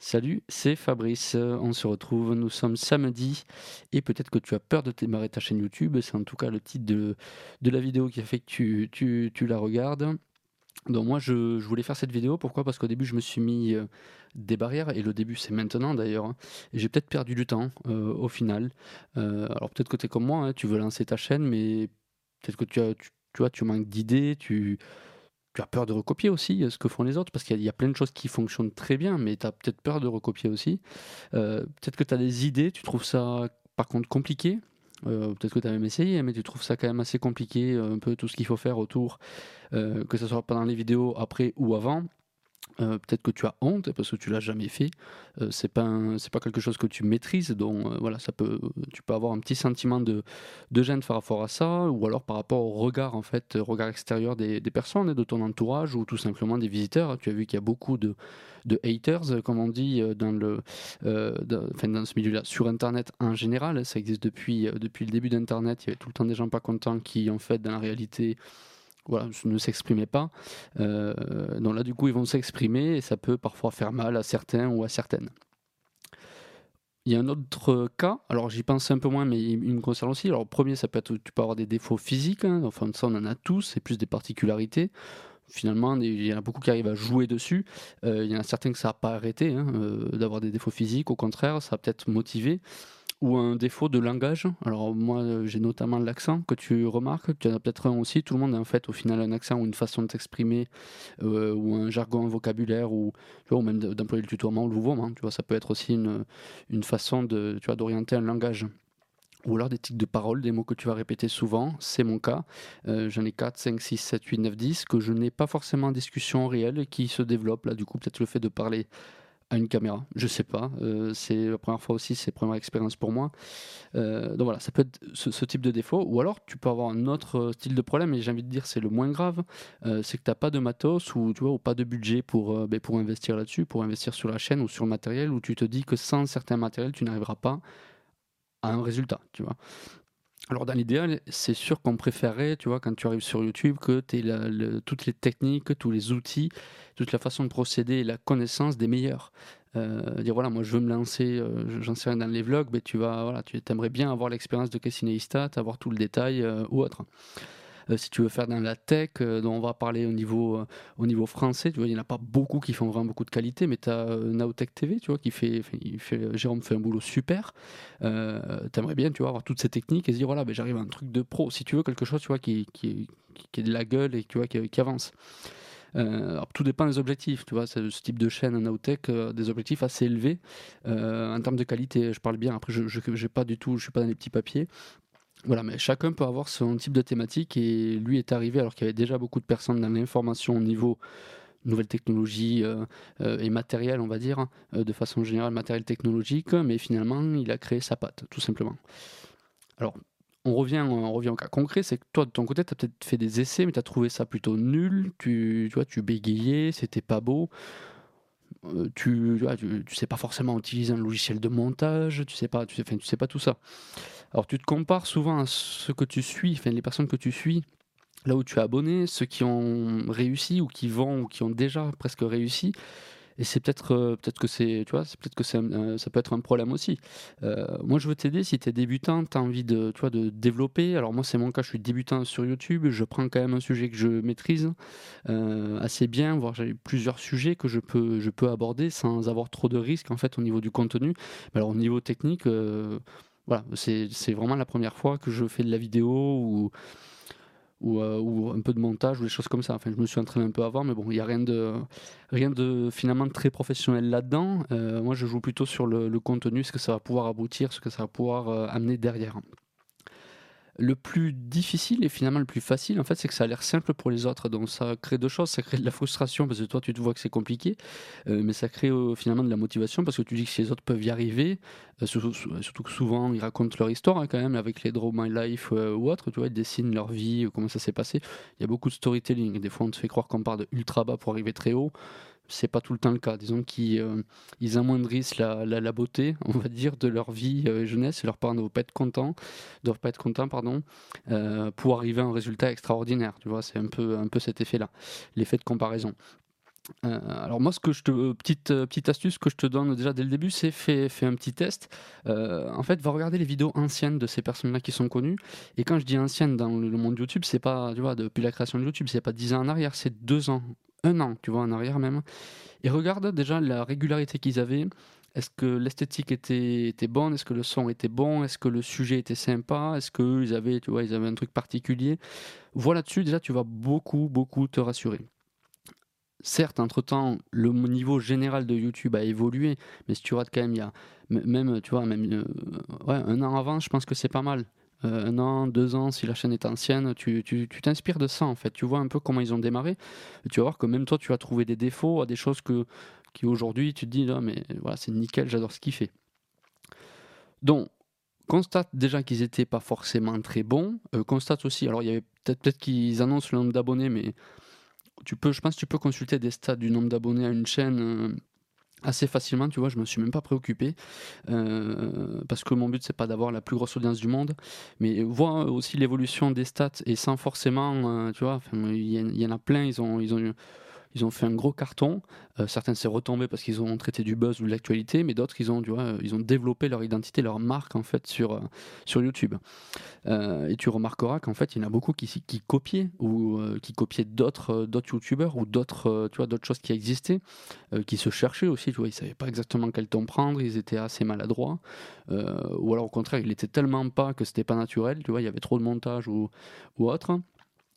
Salut, c'est Fabrice. On se retrouve, nous sommes samedi et peut-être que tu as peur de démarrer ta chaîne YouTube. C'est en tout cas le titre de, la vidéo qui a fait que tu, la regardes. Donc moi je, voulais faire cette vidéo, pourquoi? Parce qu'au début je me suis mis euh, des barrières et le début c'est maintenant d'ailleurs. hein. J'ai peut-être perdu du temps euh, au final. Euh, alors peut-être que tu es comme moi, hein, tu veux lancer ta chaîne, mais peut-être que tu, as, tu, tu tu manques d'idées, tu, tu as peur de recopier aussi euh, ce que font les autres, parce qu'il y, a- plein de choses qui fonctionnent très bien, mais tu as peut-être peur de recopier aussi. Euh, peut-être que tu as des idées, tu trouves ça par contre compliqué. Euh, peut-être que tu as même essayé, mais tu trouves ça quand même assez compliqué, un peu tout ce qu'il faut faire autour, que ce soit pendant les vidéos, après ou avant. Euh, peut-être que tu as honte parce que tu l'as jamais fait. Euh, c'est pas c'est pas quelque chose que tu maîtrises, donc euh, voilà, ça peut, tu peux avoir un petit sentiment de, de gêne par rapport à ça, ou alors par rapport au regard en fait, euh, regard extérieur des, personnes, et de ton entourage, ou tout simplement des visiteurs. Tu as vu qu'il y a beaucoup de, de haters, euh, comme on dit euh, dans le, euh, dans, ce milieu-là, sur Internet en général. Ça existe depuis euh, depuis le début d'Internet. Il y avait tout le temps des gens pas contents qui en fait dans la réalité voilà, ne s'exprimaient pas. Euh, donc là, du coup, ils vont s'exprimer et ça peut parfois faire mal à certains ou à certaines. Il y a un autre cas, alors j'y pense un peu moins, mais il, il me concerne aussi. Alors, premier, ça peut être, tu peux avoir des défauts physiques, hein, enfin, ça, on en a tous, c'est plus des particularités. Finalement, il y en a beaucoup qui arrivent à jouer dessus. Euh, il y en a certains que ça n'a pas arrêté hein, euh, d'avoir des défauts physiques, au contraire, ça a peut-être motivé ou un défaut de langage? Alors moi, euh, j'ai notamment l'accent que tu remarques. Tu en as peut-être un aussi. Tout le monde a en fait au final un accent ou une façon de s'exprimer euh, ou un jargon, un vocabulaire ou, tu vois, ou même d'employer le tutoiement ou le vouvoiement. Tu vois, ça peut être aussi une, une façon de, tu vois, d'orienter un langage. Ou alors des tics de parole, des mots que tu vas répéter souvent, c'est mon cas. Euh, J'en ai 4, 5, 6, 7, 8, 9, 10, que je n'ai pas forcément en discussion réelle qui se développe. Là, du coup, peut-être le fait de parler à une caméra, je sais pas. Euh, c'est la première fois aussi, c'est la première expérience pour moi. Euh, donc voilà, ça peut être ce, type de défaut. Ou alors tu peux avoir un autre euh, style de problème, et j'ai envie de dire c'est le moins grave, c'est que tu n'as pas de matos ou, tu vois, ou pas de budget pour, ben, pour investir là-dessus, pour investir sur la chaîne ou sur le matériel, où tu te dis que sans certains matériels, tu n'arriveras pas à un résultat, tu vois. Alors dans l'idéal, c'est sûr qu'on préférerait, tu vois, quand tu arrives sur YouTube, que tu aies toutes les techniques, tous les outils, toute la façon de procéder et la connaissance des meilleurs. Euh, dire voilà, moi je veux me lancer, euh, j'en sais rien dans les vlogs, mais tu vas, voilà, tu aimerais bien avoir l'expérience de Casey Neistat, avoir tout le détail euh, ou autre. Euh, si tu veux faire dans la tech, euh, dont on va parler au niveau, euh, au niveau français, tu vois, il n'y en a pas beaucoup qui font vraiment beaucoup de qualité, mais tu as Naotech TV, tu vois, qui fait, Jérôme fait un boulot super. T'aimerais bien, tu vois, avoir toutes ces techniques et se dire, voilà, ben, j'arrive à un truc de pro. Si tu veux quelque chose, tu vois, qui, qui, qui, est de la gueule et tu vois, qui, avance. Alors, tout dépend des objectifs, tu vois, ce type de chaîne en Naotech, euh, des objectifs assez élevés en termes de qualité, je parle bien, après je tout, je suis pas dans les petits papiers, voilà, mais chacun peut avoir son type de thématique et lui est arrivé alors qu'il y avait déjà beaucoup de personnes dans l'information au niveau nouvelles technologies euh, euh, et matériel, on va dire, euh, de façon générale matériel technologique, mais finalement il a créé sa patte, tout simplement. Alors, on revient, on revient au cas concret, c'est que toi de ton côté, tu as peut-être fait des essais, mais tu as trouvé ça plutôt nul, tu, tu vois, tu bégayais, c'était pas beau. Tu, tu, sais pas forcément utiliser un logiciel de montage, tu sais pas, tu sais, tu sais pas tout ça. Alors tu te compares souvent à ce que tu suis, enfin les personnes que tu suis, là où tu es abonné, ceux qui ont réussi ou qui vont ou qui ont déjà presque réussi. Et c'est peut-être euh, peut-être que c'est tu vois, c'est peut-être que euh, ça peut être un problème aussi. Euh, moi je veux t'aider si tu es débutant, tu as envie de tu vois de développer. Alors moi c'est mon cas, je suis débutant sur YouTube, je prends quand même un sujet que je maîtrise assez bien, voire j'ai plusieurs sujets que je peux je peux aborder sans avoir trop de risques en fait au niveau du contenu. Mais alors au niveau technique voilà, c'est vraiment la première fois que je fais de la vidéo euh, ou un peu de montage ou des choses comme ça. Enfin, je me suis entraîné un peu avant, mais bon, il n'y a rien de, rien de finalement très professionnel là-dedans. Euh, moi, je joue plutôt sur le, le contenu, ce que ça va pouvoir aboutir, ce que ça va pouvoir euh, amener derrière. Le plus difficile et finalement le plus facile, en fait, c'est que ça a l'air simple pour les autres. Donc ça crée deux choses. Ça crée de la frustration parce que toi, tu te vois que c'est compliqué. Euh, mais ça crée euh, finalement de la motivation parce que tu dis que si les autres peuvent y arriver, euh, surtout, que souvent ils racontent leur histoire hein, quand même avec les Draw My Life ou autre, tu vois, ils dessinent leur vie, comment ça s'est passé. Il y a beaucoup de storytelling. Des fois, on te fait croire qu'on part de ultra bas pour arriver très haut. C'est pas tout le temps le cas. Disons qu'ils euh, ils amoindrissent la, la, la beauté, on va dire, de leur vie euh, jeunesse. Et leurs parents ne doivent pas être contents, doivent pas être contents, pardon, euh, pour arriver à un résultat extraordinaire. Tu vois, c'est un peu, un peu cet effet-là, l'effet de comparaison. Euh, alors moi, ce que je te petite petite astuce que je te donne déjà dès le début, c'est fais, fais un petit test. En fait, va regarder les vidéos anciennes de ces personnes-là qui sont connues. Et quand je dis anciennes dans le monde YouTube, c'est pas tu vois depuis la création de YouTube, c'est pas 10 ans en arrière, c'est 2 ans, un an, tu vois en arrière même. Et regarde déjà la régularité qu'ils avaient. Est-ce que l'esthétique était, était bonne? Est-ce que le son était bon? Est-ce que le sujet était sympa? Est-ce qu'ils avaient, tu vois, ils avaient un truc particulier? Voilà dessus, déjà, tu vas beaucoup, beaucoup te rassurer. Certes, entre-temps, le niveau général de YouTube a évolué, mais si tu regardes quand même, il y a même, tu vois, même euh, un an avant, je pense que c'est pas mal. Euh, un an, deux ans, si la chaîne est ancienne, tu, t'inspires de ça en fait. Tu vois un peu comment ils ont démarré. Tu vas voir que même toi, tu as trouvé des défauts, des choses que, qui aujourd'hui, tu te dis, non, mais voilà, c'est nickel, j'adore ce qu'il fait. Donc, constate déjà qu'ils n'étaient pas forcément très bons. Euh, constate aussi, alors il y avait peut-être peut qu'ils annoncent le nombre d'abonnés, mais tu peux, je pense que tu peux consulter des stats du nombre d'abonnés à une chaîne euh, assez facilement, tu vois, je me suis même pas préoccupé euh, parce que mon but c'est pas d'avoir la plus grosse audience du monde, mais voir aussi l'évolution des stats et sans forcément, tu vois, il y, en a plein, ils ont, ils ont ils ont fait un gros carton. Euh, certains s'est retombé parce qu'ils ont traité du buzz ou de l'actualité, mais d'autres ils ont, tu vois, ils ont développé leur identité, leur marque en fait sur, euh, sur YouTube. Euh, et tu remarqueras qu'en fait il y en a beaucoup qui, copiaient ou qui copiaient d'autres d'autres YouTubeurs ou d'autres tu vois d'autres choses qui existaient, qui se cherchaient aussi. Tu vois, ils savaient pas exactement quel ton prendre, ils étaient assez maladroits, ou alors au contraire il était tellement pas que c'était pas naturel. Tu vois, il y avait trop de montage ou autre.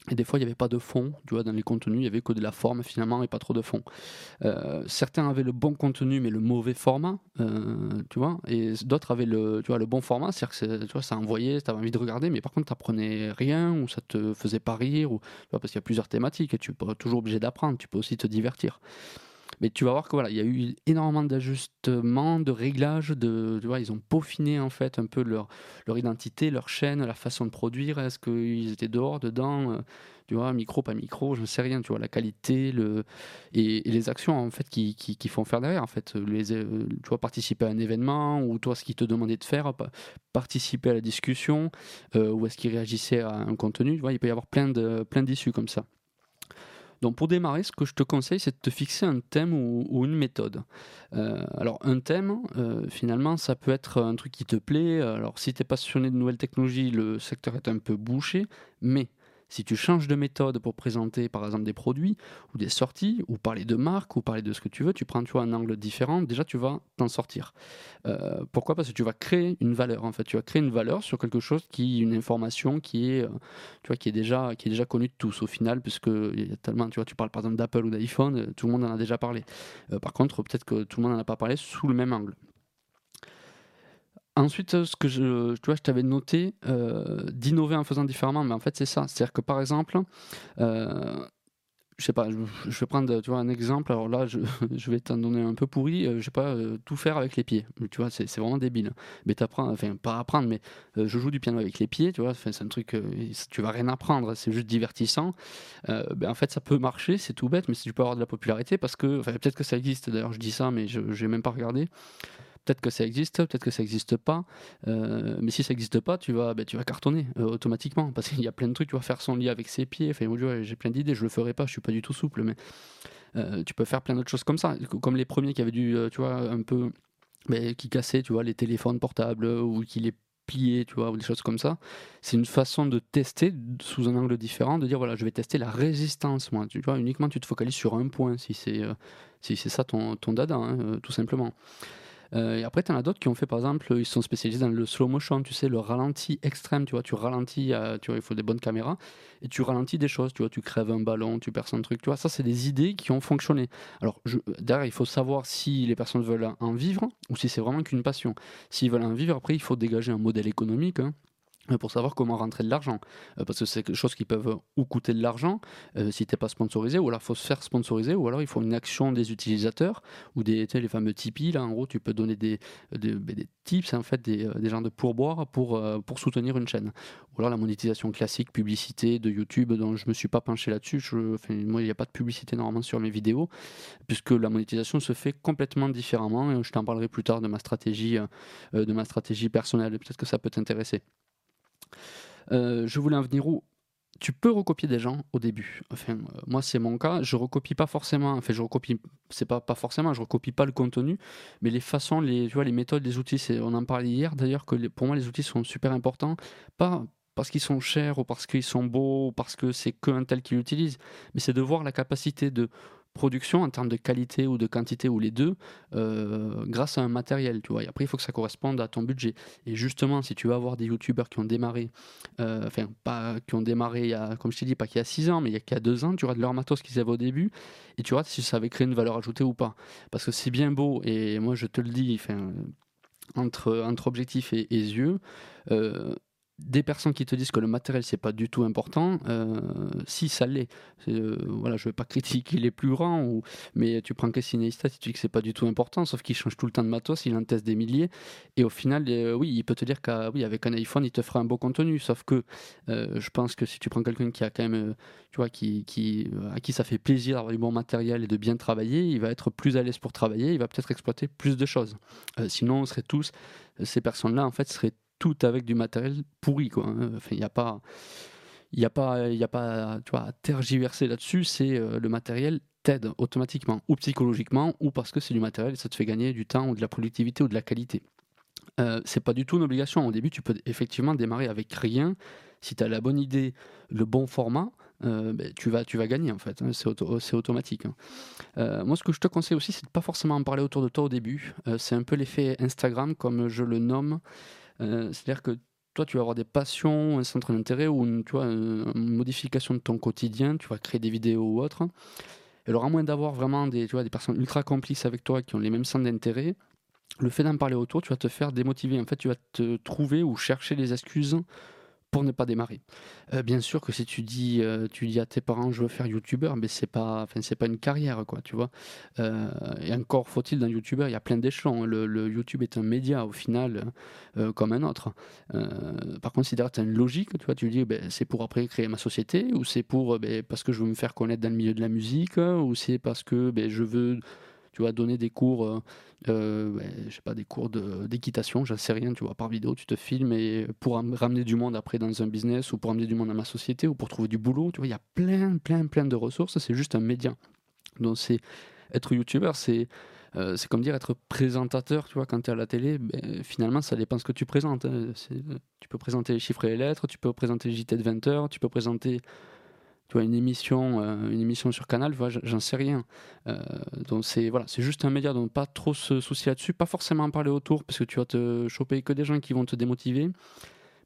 Et des fois, il n'y avait pas de fond, tu vois, dans les contenus, il n'y avait que de la forme finalement et pas trop de fond. Euh, certains avaient le bon contenu mais le mauvais format, euh, tu vois, et d'autres avaient le, tu vois, le bon format, c'est-à-dire que tu vois, ça envoyait, tu avais envie de regarder, mais par contre, tu n'apprenais rien ou ça te faisait pas rire, ou, parce qu'il y a plusieurs thématiques et tu es toujours obligé d'apprendre, tu peux aussi te divertir. Mais tu vas voir que voilà, il y a eu énormément d'ajustements, de réglages, de, tu vois, ils ont peaufiné en fait un peu leur, identité, leur chaîne, la façon de produire. Est-ce qu'ils étaient dehors, dedans, euh, tu vois, micro, pas micro, je ne sais rien. Tu vois, la qualité, le et, les actions en fait qui, qui, font faire derrière. En fait, les, euh, tu vois, participer à un événement ou toi ce qu'ils te demandaient de faire, participer à la discussion, euh, ou est-ce qu'ils réagissaient à un contenu. Tu vois, il peut y avoir plein de plein d'issues comme ça. Donc pour démarrer, ce que je te conseille, c'est de te fixer un thème ou, une méthode. Euh, alors un thème, euh, finalement, ça peut être un truc qui te plaît. Alors si tu es passionné de nouvelles technologies, le secteur est un peu bouché, mais si tu changes de méthode pour présenter par exemple des produits ou des sorties, ou parler de marque, ou parler de ce que tu veux, tu prends un angle différent, déjà tu vas t'en sortir. Euh, pourquoi? Parce que tu vas créer une valeur. En fait, tu vas créer une valeur sur quelque chose qui, une information qui est, euh, déjà, déjà connue de tous au final, puisque il y a tellement, tu vois, tu parles par exemple d'Apple ou d'iPhone, euh, tout le monde en a déjà parlé. par contre, peut-être que tout le monde n'en a pas parlé sous le même angle. Ensuite, euh, ce que je, tu vois, je t'avais noté euh, d'innover en faisant différemment, mais en fait c'est ça. C'est-à-dire que par exemple, euh, je sais pas, je, vais prendre tu vois, un exemple. Alors là, je, vais t'en donner un peu pourri. je sais pas, tout faire avec les pieds. Tu vois, c'est vraiment débile. Mais t'apprends, enfin pas apprendre, mais je joue du piano avec les pieds. Tu vois, c'est un truc, tu vas rien apprendre. C'est juste divertissant. ben, en fait, ça peut marcher, c'est tout bête, mais si tu peux avoir de la popularité, parce que, peut-être que ça existe. D'ailleurs, je dis ça, mais je n'ai même pas regardé. Peut-être que ça existe, peut-être que ça n'existe pas. Euh, mais si ça n'existe pas, tu vas, ben, tu vas cartonner euh, automatiquement. Parce qu'il y a plein de trucs, tu vas faire son lit avec ses pieds. Enfin, j'ai plein d'idées, je le ferai pas, je suis pas du tout souple. Mais euh, tu peux faire plein d'autres choses comme ça. Comme les premiers qui avaient dû, tu vois, un peu. Ben, qui cassaient, tu vois, les téléphones portables ou qui les pliaient, tu vois, ou des choses comme ça. C'est une façon de tester sous un angle différent, de dire voilà, je vais tester la résistance, moi. Tu vois, uniquement tu te focalises sur un point si c'est si ça ton, ton dada, hein, tout simplement. Euh, après, tu en as d'autres qui ont fait, par exemple, ils sont spécialisés dans le slow motion, tu sais, le ralenti extrême, tu vois, tu ralentis, euh, tu vois, il faut des bonnes caméras, et tu ralentis des choses, tu vois, tu crèves un ballon, tu perces un truc, tu vois, ça, c'est des idées qui ont fonctionné. Alors, je, derrière, il faut savoir si les personnes veulent en vivre, ou si c'est vraiment qu'une passion. S'ils veulent en vivre, après, il faut dégager un modèle économique, hein, pour savoir comment rentrer de l'argent. Euh, parce que c'est quelque chose qui peuvent ou coûter de l'argent euh, si tu n'es pas sponsorisé, ou alors il faut se faire sponsoriser, ou alors il faut une action des utilisateurs, ou des, les fameux Tipeee, là en gros tu peux donner des, des, ben, des tips, en fait, des, des genres de pourboire pour, pour soutenir une chaîne. Ou alors la monétisation classique, publicité de YouTube, dont je ne me suis pas penché là-dessus, moi il n'y a pas de publicité normalement sur mes vidéos, puisque la monétisation se fait complètement différemment, et je t'en parlerai plus tard de ma stratégie, de ma stratégie personnelle, peut-être que ça peut t'intéresser. Euh, je voulais en venir où? Tu peux recopier des gens au début. Enfin, euh, moi, c'est mon cas. Je recopie pas forcément. Enfin, je recopie. C'est pas pas forcément. Je recopie pas le contenu, mais les façons, les tu vois, les méthodes, les outils. On en parlait hier d'ailleurs que pour moi, les outils sont super importants. Pas parce qu'ils sont chers ou parce qu'ils sont beaux ou parce que c'est qu'un tel qui l'utilise, mais c'est de voir la capacité de production en termes de qualité ou de quantité ou les deux euh, grâce à un matériel tu vois. Et après il faut que ça corresponde à ton budget. Et justement si tu vas avoir des youtubeurs qui ont démarré euh, enfin pas qui ont démarré il y a, comme je t'ai dit pas qu'il y a 6 ans mais il y a qu'il y a 2 ans tu de leur matos qu'ils avaient au début et tu vois si ça avait créé une valeur ajoutée ou pas. Parce que c'est bien beau et moi je te le dis entre, entre objectif et, yeux euh, des personnes qui te disent que le matériel c'est pas du tout important, euh, si ça l'est. Euh, voilà, je vais pas critiquer les plus grands, mais tu prends Casey Neistat, tu dis que c'est pas du tout important, sauf qu'il change tout le temps de matos, il en teste des milliers, et au final, euh, oui, il peut te dire qu'avec un iPhone, il te fera un beau contenu, sauf que je pense que si tu prends quelqu'un qui a quand même, tu vois, qui, qui, à qui ça fait plaisir d'avoir du bon matériel et de bien travailler, il va être plus à l'aise pour travailler, il va peut-être exploiter plus de choses. sinon, on serait tous, ces personnes-là, en fait, seraient tout avec du matériel pourri. Quoi. Hein. Il n'y a pas. Il n'y a pas, il a pas tu vois, à tergiverser là-dessus, c'est euh, le matériel t'aide automatiquement, ou psychologiquement, ou parce que c'est du matériel et ça te fait gagner du temps, ou de la productivité, ou de la qualité. Euh, c'est pas du tout une obligation. Au début, tu peux effectivement démarrer avec rien. Si tu as la bonne idée, le bon format, euh, ben, tu, vas, tu vas gagner en fait. Hein. c'est, automatique. Hein. Euh, moi, ce que je te conseille aussi, c'est de pas forcément en parler autour de toi au début. c'est un peu l'effet Instagram, comme je le nomme. Euh, c'est-à-dire que toi, tu vas avoir des passions, un centre d'intérêt ou une, une modification de ton quotidien, tu vas créer des vidéos ou autre. alors, à moins d'avoir vraiment des, tu des personnes ultra complices avec toi qui ont les mêmes centres d'intérêt, le fait d'en parler autour, tu vas te faire démotiver. En fait, tu vas te trouver ou chercher des excuses pour ne pas démarrer. Euh, bien sûr que si tu dis, euh, tu dis à tes parents je veux faire youtubeur, mais c'est pas, enfin c'est pas une carrière quoi, tu vois. Euh, et encore faut-il d'un youtubeur, il y a plein d'échelons. Le, YouTube est un média au final comme un autre. par contre, si tu as une logique, tu vois, tu dis ben, c'est pour après créer ma société ou c'est pour ben, parce que je veux me faire connaître dans le milieu de la musique ou c'est parce que ben, je veux tu vas donner des cours, euh, euh je sais pas, des cours d'équitation, j'en sais rien, tu vois, par vidéo, tu te filmes et pour ramener du monde après dans un business ou pour ramener du monde dans ma société ou pour trouver du boulot, tu vois, il y a plein, plein, plein de ressources, c'est juste un média. Donc c'est être youtubeur, c'est euh, c'est comme dire être présentateur, tu vois, quand tu es à la télé, ben, finalement ça dépend ce que tu présentes. Hein. Tu peux présenter les chiffres et les lettres, tu peux présenter les JT de 20 heures, tu peux présenter tu vois, une émission, euh, une émission sur Canal, j'en sais rien. Euh, donc c'est voilà, c'est juste un média, donc pas trop se soucier là-dessus, pas forcément en parler autour parce que tu vas te choper que des gens qui vont te démotiver,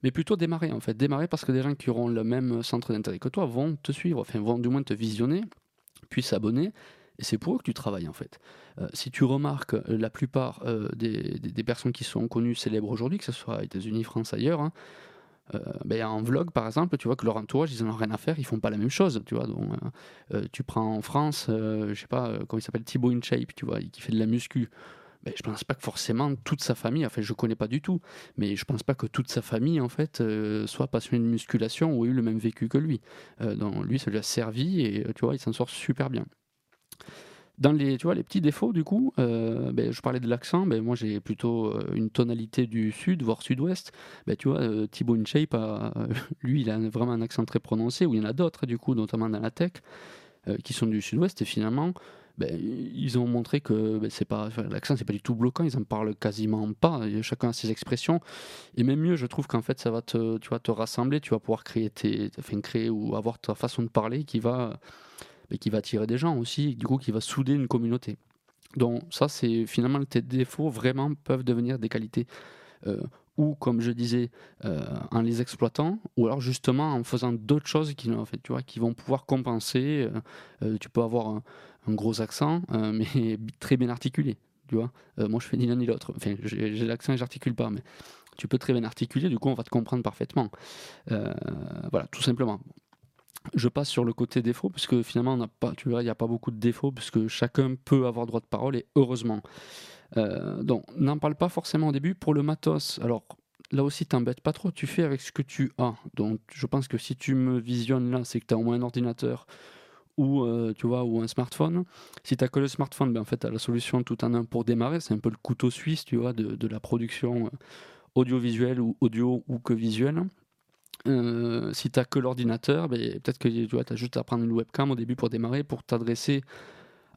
mais plutôt démarrer en fait, démarrer parce que des gens qui auront le même centre d'intérêt que toi vont te suivre, enfin vont du moins te visionner, puis s'abonner. Et c'est pour eux que tu travailles en fait. Euh, si tu remarques la plupart des, des, personnes qui sont connues, célèbres aujourd'hui, que ce soit aux États-Unis, France, ailleurs, hein, euh, ben, en vlog par exemple, tu vois que leur entourage ils en ont rien à faire, ils font pas la même chose, tu vois. Donc, euh, euh, tu prends en France, je sais pas comment il s'appelle, Thibaut InShape, tu vois, qui fait de la muscu. Ben, je pense pas que forcément toute sa famille, enfin je connais pas du tout, mais je pense pas que toute sa famille en fait soit passionnée de musculation ou ait eu le même vécu que lui. donc lui ça lui a servi et tu vois il s'en sort super bien. Dans les, tu vois, les petits défauts, du coup, euh, ben, je parlais de l'accent, ben, moi j'ai plutôt euh, une tonalité du sud, voire sud-ouest. Ben, tu vois, euh, Thibaut InShape, lui, il a vraiment un accent très prononcé, ou il y en a d'autres, du coup, notamment dans la tech, qui sont du sud-ouest, et finalement, ben, ils ont montré que ben, c'est pas l'accent c'est pas du tout bloquant. Ils en parlent quasiment pas. Chacun a ses expressions. Et même mieux je trouve qu'en fait ça va te tu vas te rassembler. Tu vas pouvoir créer tes enfin, créer ou avoir ta façon de parler qui va mais qui va attirer des gens aussi, du coup qui va souder une communauté. Donc ça, c'est finalement tes défauts vraiment peuvent devenir des qualités. Euh, ou comme je disais, euh, en les exploitant, ou alors justement en faisant d'autres choses qui, en fait, tu vois, qui vont pouvoir compenser. Euh, tu peux avoir un, gros accent, mais très bien articulé. Tu vois moi, je fais ni l'un ni l'autre. Enfin, j'ai l'accent et j'articule pas, mais tu peux très bien articuler, du coup, on va te comprendre parfaitement. voilà, tout simplement je passe sur le côté défaut, puisque finalement, on n'a pas, tu vois, il n'y a pas beaucoup de défauts, puisque chacun peut avoir droit de parole, et heureusement. Euh, donc, n'en parle pas forcément au début. Pour le matos, alors là aussi, t'embête pas trop, tu fais avec ce que tu as. Donc, je pense que si tu me visionnes là, c'est que tu as au moins un ordinateur ou, euh, tu vois, ou un smartphone. Si tu as que le smartphone, ben, en fait, tu as la solution tout en un pour démarrer. C'est un peu le couteau suisse, tu vois, de, de la production euh, audiovisuelle ou audio ou que visuelle. Euh, si tu que l'ordinateur, ben, peut-être que tu as juste à prendre une webcam au début pour démarrer, pour t'adresser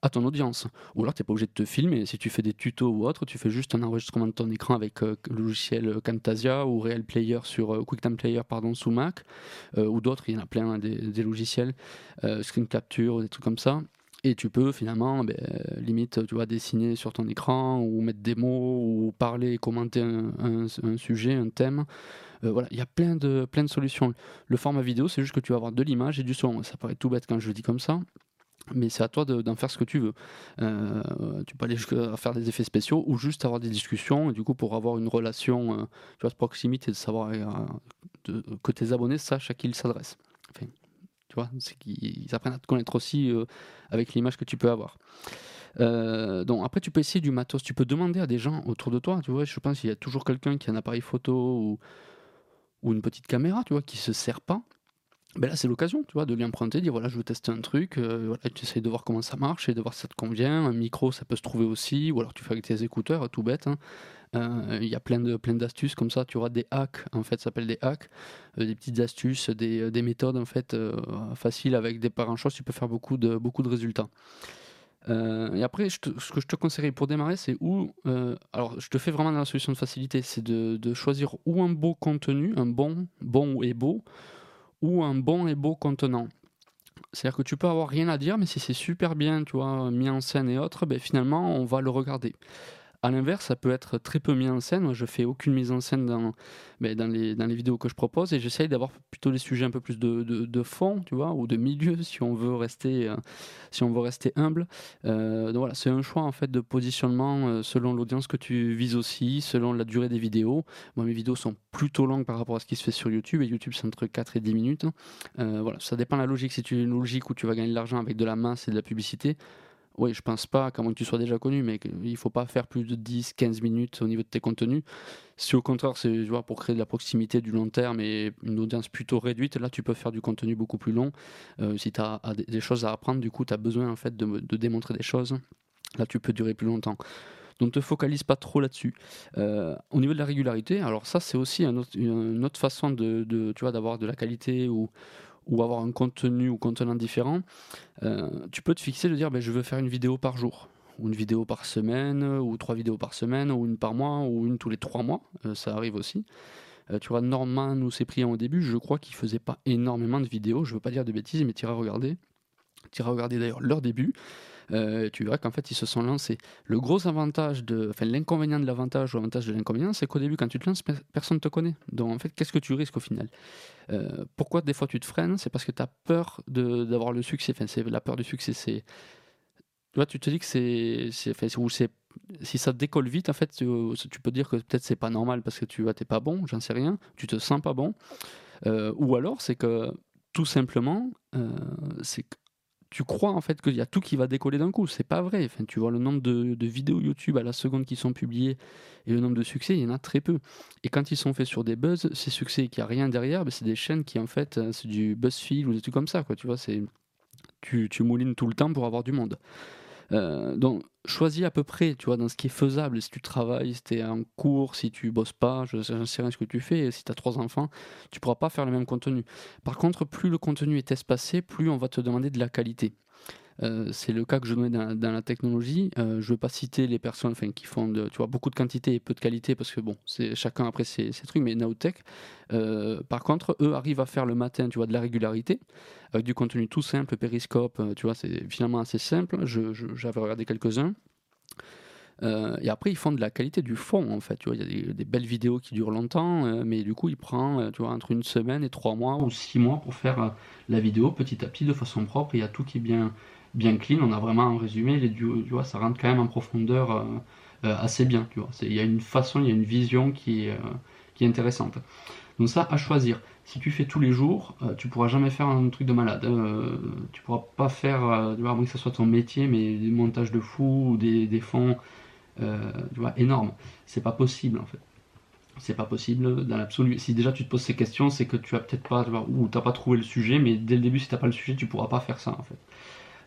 à ton audience. Ou alors tu n'es pas obligé de te filmer. Si tu fais des tutos ou autre, tu fais juste un enregistrement de ton écran avec euh, le logiciel Camtasia ou Real Player sur euh, QuickTime Player pardon, sous Mac, ou d'autres, il y en a plein hein, des, logiciels, Screen Capture, des trucs comme ça. Et tu peux finalement, ben, limite, tu vois, dessiner sur ton écran ou mettre des mots ou parler, commenter un sujet, un thème. Euh, voilà, il y a plein de, plein de solutions. Le format vidéo, c'est juste que tu vas avoir de l'image et du son. Ça paraît tout bête quand je le dis comme ça mais c'est à toi d'en faire ce que tu veux. Euh, tu peux aller jusqu'à faire des effets spéciaux ou juste avoir des discussions, et du coup, pour avoir une relation euh, tu vois, de proximité, de savoir que tes abonnés sachent à qui ils s'adressent. Enfin, tu vois, apprennent à te connaître aussi avec l'image que tu peux avoir. donc après, tu peux essayer du matos. Tu peux demander à des gens autour de toi. Tu vois, je pense qu'il y a toujours quelqu'un qui a un appareil photo ou une petite caméra, tu vois, qui se sert pas, ben là c'est l'occasion, tu vois, de lui emprunter, dire voilà, je veux tester un truc, euh, voilà, tu essayes de voir comment ça marche et de voir si ça te convient. Un micro, ça peut se trouver aussi, ou alors tu fais avec tes écouteurs, tout bête. Hein. Euh, il y a plein de plein d'astuces comme ça. Tu auras des hacks, en fait, ça s'appelle des hacks, euh, des petites astuces, des, des méthodes en fait faciles avec des parents choses. Tu peux faire beaucoup de résultats. Euh, et après, ce que je te conseillerais pour démarrer, c'est où. Euh, alors, je te fais vraiment dans la solution de facilité, c'est de, choisir ou un beau contenu, un bon, bon et beau, ou un bon et beau contenant. C'est-à-dire que tu peux avoir rien à dire, mais si c'est super bien, tu vois, mis en scène et autres, ben finalement, on va le regarder. À l'inverse, ça peut être très peu mis en scène. Moi, je fais aucune mise en scène dans, ben, dans, les, dans les vidéos que je propose et j'essaye d'avoir plutôt des sujets un peu plus de, de, fond, tu vois, ou de milieu si on veut rester, euh, si on veut rester humble. Euh, donc voilà, c'est un choix en fait de positionnement euh, selon l'audience que tu vises aussi, selon la durée des vidéos. Moi, mes vidéos sont plutôt longues par rapport à ce qui se fait sur YouTube et YouTube c'est entre 4 et 10 minutes. voilà, ça dépend de la logique. Si tu as une logique où tu vas gagner de l'argent avec de la masse et de la publicité, oui, je pense pas, qu'à moins que tu sois déjà connu, mais il faut pas faire plus de 10-15 minutes au niveau de tes contenus. Si au contraire, c'est pour créer de la proximité du long terme et une audience plutôt réduite, là tu peux faire du contenu beaucoup plus long. Euh, si tu as, des choses à apprendre, du coup, tu as besoin en fait de, démontrer des choses. Là, tu peux durer plus longtemps. Donc, ne te focalise pas trop là-dessus. Euh, au niveau de la régularité, alors ça, c'est aussi une autre façon de, d'avoir de la qualité ou, ou avoir un contenu ou contenant différent, euh, tu peux te fixer de dire ben, je veux faire une vidéo par jour, ou une vidéo par semaine, ou trois vidéos par semaine, ou une par mois, ou une tous les trois mois, euh, ça arrive aussi. Euh, tu vois, Norman nous s'est pris au début, je crois qu'il faisait pas énormément de vidéos, je veux pas dire de bêtises, mais tu iras regarder. Regarder d'ailleurs leur début. Euh, tu verras qu'en fait ils se sont lancés. Le gros avantage, de, enfin l'inconvénient de l'avantage ou l'avantage de l'inconvénient, c'est qu'au début quand tu te lances, personne ne te connaît. Donc en fait, qu'est-ce que tu risques au final? Euh, Pourquoi des fois tu te freines? C'est parce que tu as peur d'avoir le succès. Enfin, c'est la peur du succès. C'est tu vois, tu te dis que c'est, ou c'est si ça décolle vite, en fait, tu, tu peux dire que peut-être c'est pas normal parce que tu n'es pas bon, j'en sais rien, tu te sens pas bon. Euh, ou alors, c'est que tout simplement, c'est tu crois en fait qu'il y a tout qui va décoller d'un coup. C'est pas vrai. Enfin, tu vois le nombre de, vidéos YouTube à la seconde qui sont publiées et le nombre de succès, il y en a très peu. Et quand ils sont faits sur des buzz, ces succès n'y a rien derrière, ben, c'est des chaînes qui en fait, euh, c'est du BuzzFeed ou des trucs comme ça. Tu vois, c'est tu moulines tout le temps pour avoir du monde. Euh, donc, choisis à peu près, tu vois, dans ce qui est faisable. Si tu travailles, si tu es en cours, si tu bosses pas, je ne sais rien ce que tu fais. Si tu as trois enfants, tu pourras pas faire le même contenu. Par contre, plus le contenu est espacé, plus on va te demander de la qualité. Euh, c'est le cas que je donnais dans, la technologie. Euh, je ne veux pas citer les personnes enfin, qui font de, tu vois, beaucoup de quantité et peu de qualité parce que bon, c'est chacun après ses, trucs. Mais Nowtech, euh, par contre, eux arrivent à faire le matin, tu vois, de la régularité avec du contenu tout simple, vois, c'est finalement assez simple. J'avais regardé quelques-uns. Et après, ils font de la qualité du fond, en fait. Tu vois, il y a des, belles vidéos qui durent longtemps, mais du coup, il prend, tu vois, entre une semaine et trois mois ou six mois pour faire la vidéo petit à petit de façon propre. Il y a tout qui est bien, bien clean. On a vraiment un résumé. Les, tu vois, ça rentre quand même en profondeur euh, euh, assez bien. Tu vois. Il y a une façon, il y a une vision qui est, euh, qui est intéressante. Donc ça, à choisir. Si tu fais tous les jours, tu pourras jamais faire un truc de malade. tu pourras pas faire, tu vois, que ce soit ton métier, mais des montages de fou ou des, des fonds tu vois, énormes. C'est pas possible en fait c'est pas possible dans l'absolu. Si déjà tu te poses ces questions, c'est que tu as peut-être pas, ou t'as pas trouvé le sujet, mais dès le début, si t'as pas le sujet, tu pourras pas faire ça en fait.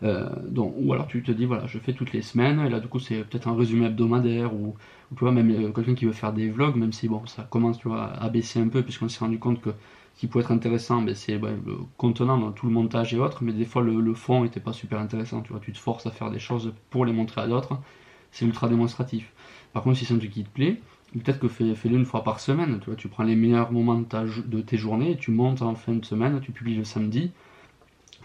Euh, donc, ou alors tu te dis voilà je fais toutes les semaines et là du coup c'est peut-être un résumé hebdomadaire ou, tu vois même euh, quelqu'un qui veut faire des vlogs même si bon ça commence tu vois à baisser un peu puisqu'on s'est rendu compte que qui peut être intéressant, ben, c'est ben, le contenant, dans tout le montage et autres, mais des fois le, fond n'était pas super intéressant. Tu vois, tu te forces à faire des choses pour les montrer à d'autres, c'est ultra démonstratif. Par contre, si c'est un truc qui te plaît, peut-être que fais-le une fois par semaine. Tu tu prends les meilleurs moments de, tes journées, tu montes en fin de semaine, tu publies le samedi,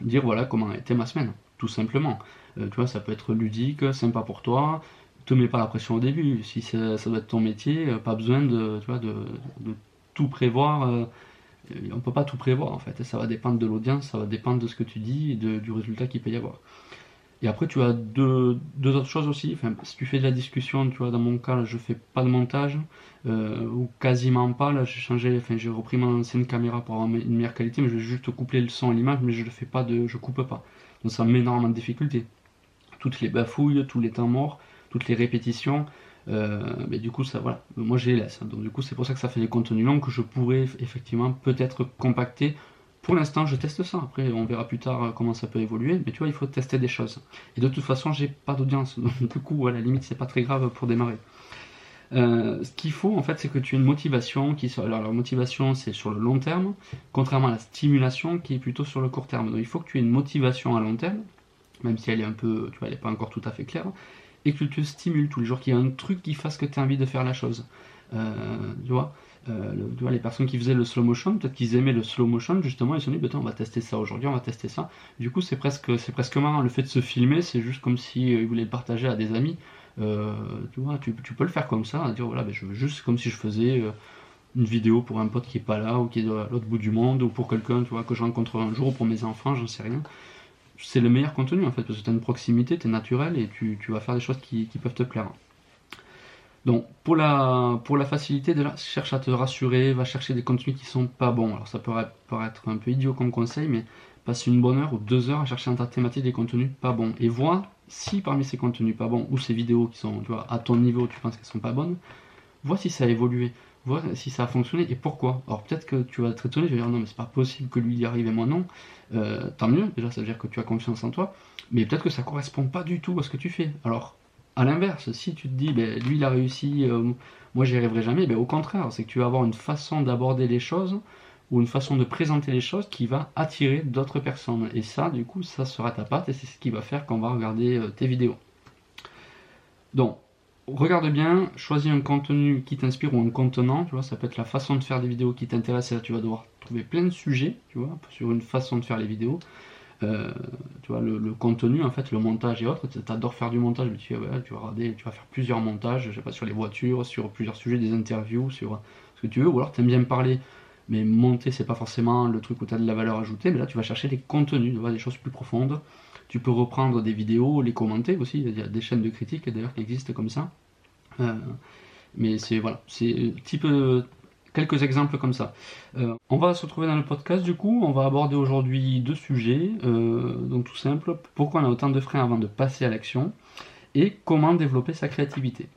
dire voilà comment été ma semaine, tout simplement. Euh, tu vois, ça peut être ludique, sympa pour toi, te mets pas la pression au début. Si ça, doit être ton métier, euh, pas besoin de, tu de, tout prévoir. Euh, on peut pas tout prévoir en fait. Ça va dépendre de l'audience, ça va dépendre de ce que tu dis et du résultat qu'il peut y avoir. Et après, tu as deux, autres choses aussi. Enfin, si tu fais de la discussion, tu vois, dans mon cas, là, je fais pas de montage ou quasiment pas. Là, j'ai changé, enfin, j'ai repris mon ancienne caméra pour avoir une meilleure qualité, mais je vais juste coupler le son et l'image, mais je le fais pas de, je coupe pas. Donc ça me met énormément de difficultés toutes les bafouilles, tous les temps morts, toutes les répétitions. Euh, mais du coup, ça, voilà, moi je les laisse. Donc du coup, c'est pour ça que ça fait des contenus longs que je pourrais effectivement peut-être compacter. Pour l'instant, je teste ça. Après, on verra plus tard comment ça peut évoluer. Mais tu vois, il faut tester des choses. Et de toute façon, j'ai pas d'audience. Donc du coup, à la limite, c'est pas très grave pour démarrer. Euh, ce qu'il faut en fait, c'est que tu aies une motivation qui. Alors, la motivation, c'est sur le long terme, contrairement à la stimulation qui est plutôt sur le court terme. Donc, il faut que tu aies une motivation à long terme même si elle est un peu, tu vois, elle n'est pas encore tout à fait claire, et que tu te stimules tous les jours, qu'il y ait un truc qui fasse que tu as envie de faire la chose. Euh, tu, vois, euh, les personnes qui faisaient le slow motion, peut-être qu'ils aimaient le slow motion, justement, ils se sont dit, bah, on va tester ça aujourd'hui, on va tester ça. Du coup, c'est presque, c'est presque marrant. Le fait de se filmer, c'est juste comme si, euh, voulaient le partager à des amis. tu vois, tu, peux le faire comme ça, dire, voilà, ben, je veux juste comme si je faisais une vidéo pour un pote qui est pas là, ou qui est à l'autre bout du monde, ou pour quelqu'un, tu vois, que je rencontre un jour, ou pour mes enfants, j'en sais rien c'est le meilleur contenu en fait, parce que tu as une proximité, tu es naturel et tu, vas faire des choses qui, peuvent te plaire. Donc pour la, pour la facilité, déjà, cherche à te rassurer, va chercher des contenus qui sont pas bons. Alors ça peut paraître un peu idiot comme conseil, mais passe une bonne heure ou deux heures à chercher dans ta thématique des contenus pas bons. Et vois si parmi ces contenus pas bons, ou ces vidéos qui sont tu vois, à ton niveau, tu penses qu'elles sont pas bonnes, vois si ça a évolué voir si ça a fonctionné et pourquoi. Alors peut-être que tu vas être étonné, tu vas dire non mais c'est pas possible que lui y arrive et moi non. Euh, tant mieux, déjà ça veut dire que tu as confiance en toi, mais peut-être que ça correspond pas du tout à ce que tu fais. Alors à l'inverse, si tu te dis ben, lui il a réussi, euh, moi j'y arriverai jamais, ben, au contraire, c'est que tu vas avoir une façon d'aborder les choses ou une façon de présenter les choses qui va attirer d'autres personnes. Et ça, du coup, ça sera ta patte et c'est ce qui va faire qu'on va regarder euh, tes vidéos. Donc, regarde bien, choisis un contenu qui t'inspire ou un contenant, tu vois, ça peut être la façon de faire des vidéos qui t'intéresse, et là tu vas devoir trouver plein de sujets, tu vois, sur une façon de faire les vidéos. Euh, tu vois, le, contenu, en fait, le montage et autres, tu adores faire du montage, mais tu, vas tu vas faire plusieurs montages, je sais pas, sur les voitures, sur plusieurs sujets, des interviews, sur ce que tu veux, ou alors tu aimes bien parler, mais monter, c'est pas forcément le truc où tu as de la valeur ajoutée, mais là tu vas chercher des contenus, tu des choses plus profondes. Tu peux reprendre des vidéos, les commenter aussi. Il y a des chaînes de critiques d'ailleurs qui existent comme ça. Euh, mais c'est voilà, c'est peu quelques exemples comme ça. Euh, on va se retrouver dans le podcast du coup, on va aborder aujourd'hui deux sujets, euh, donc tout simple, pourquoi on a autant de freins avant de passer à l'action, et comment développer sa créativité.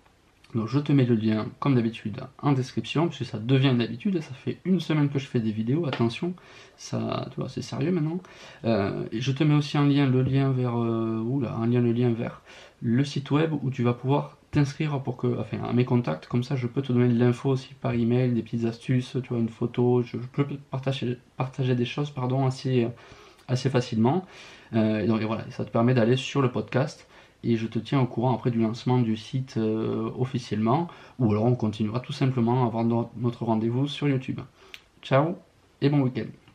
Donc je te mets le lien, comme d'habitude, en description, puisque ça devient une habitude, ça fait une semaine que je fais des vidéos, attention, ça, tu vois, c'est sérieux maintenant. Euh, je te mets aussi un lien, le lien vers, un lien, le lien vers le site web où tu vas pouvoir t'inscrire pour que, enfin, à mes contacts, comme ça je peux te donner de l'info aussi par email, des petites astuces, tu vois, une photo, je, peux partager, partager des choses, pardon, assez, assez facilement. Euh, et donc voilà, ça te permet d'aller sur le podcast et je te tiens au courant après du lancement du site euh, officiellement, ou alors on continuera tout simplement avoir notre rendez-vous sur YouTube. Ciao et bon week-end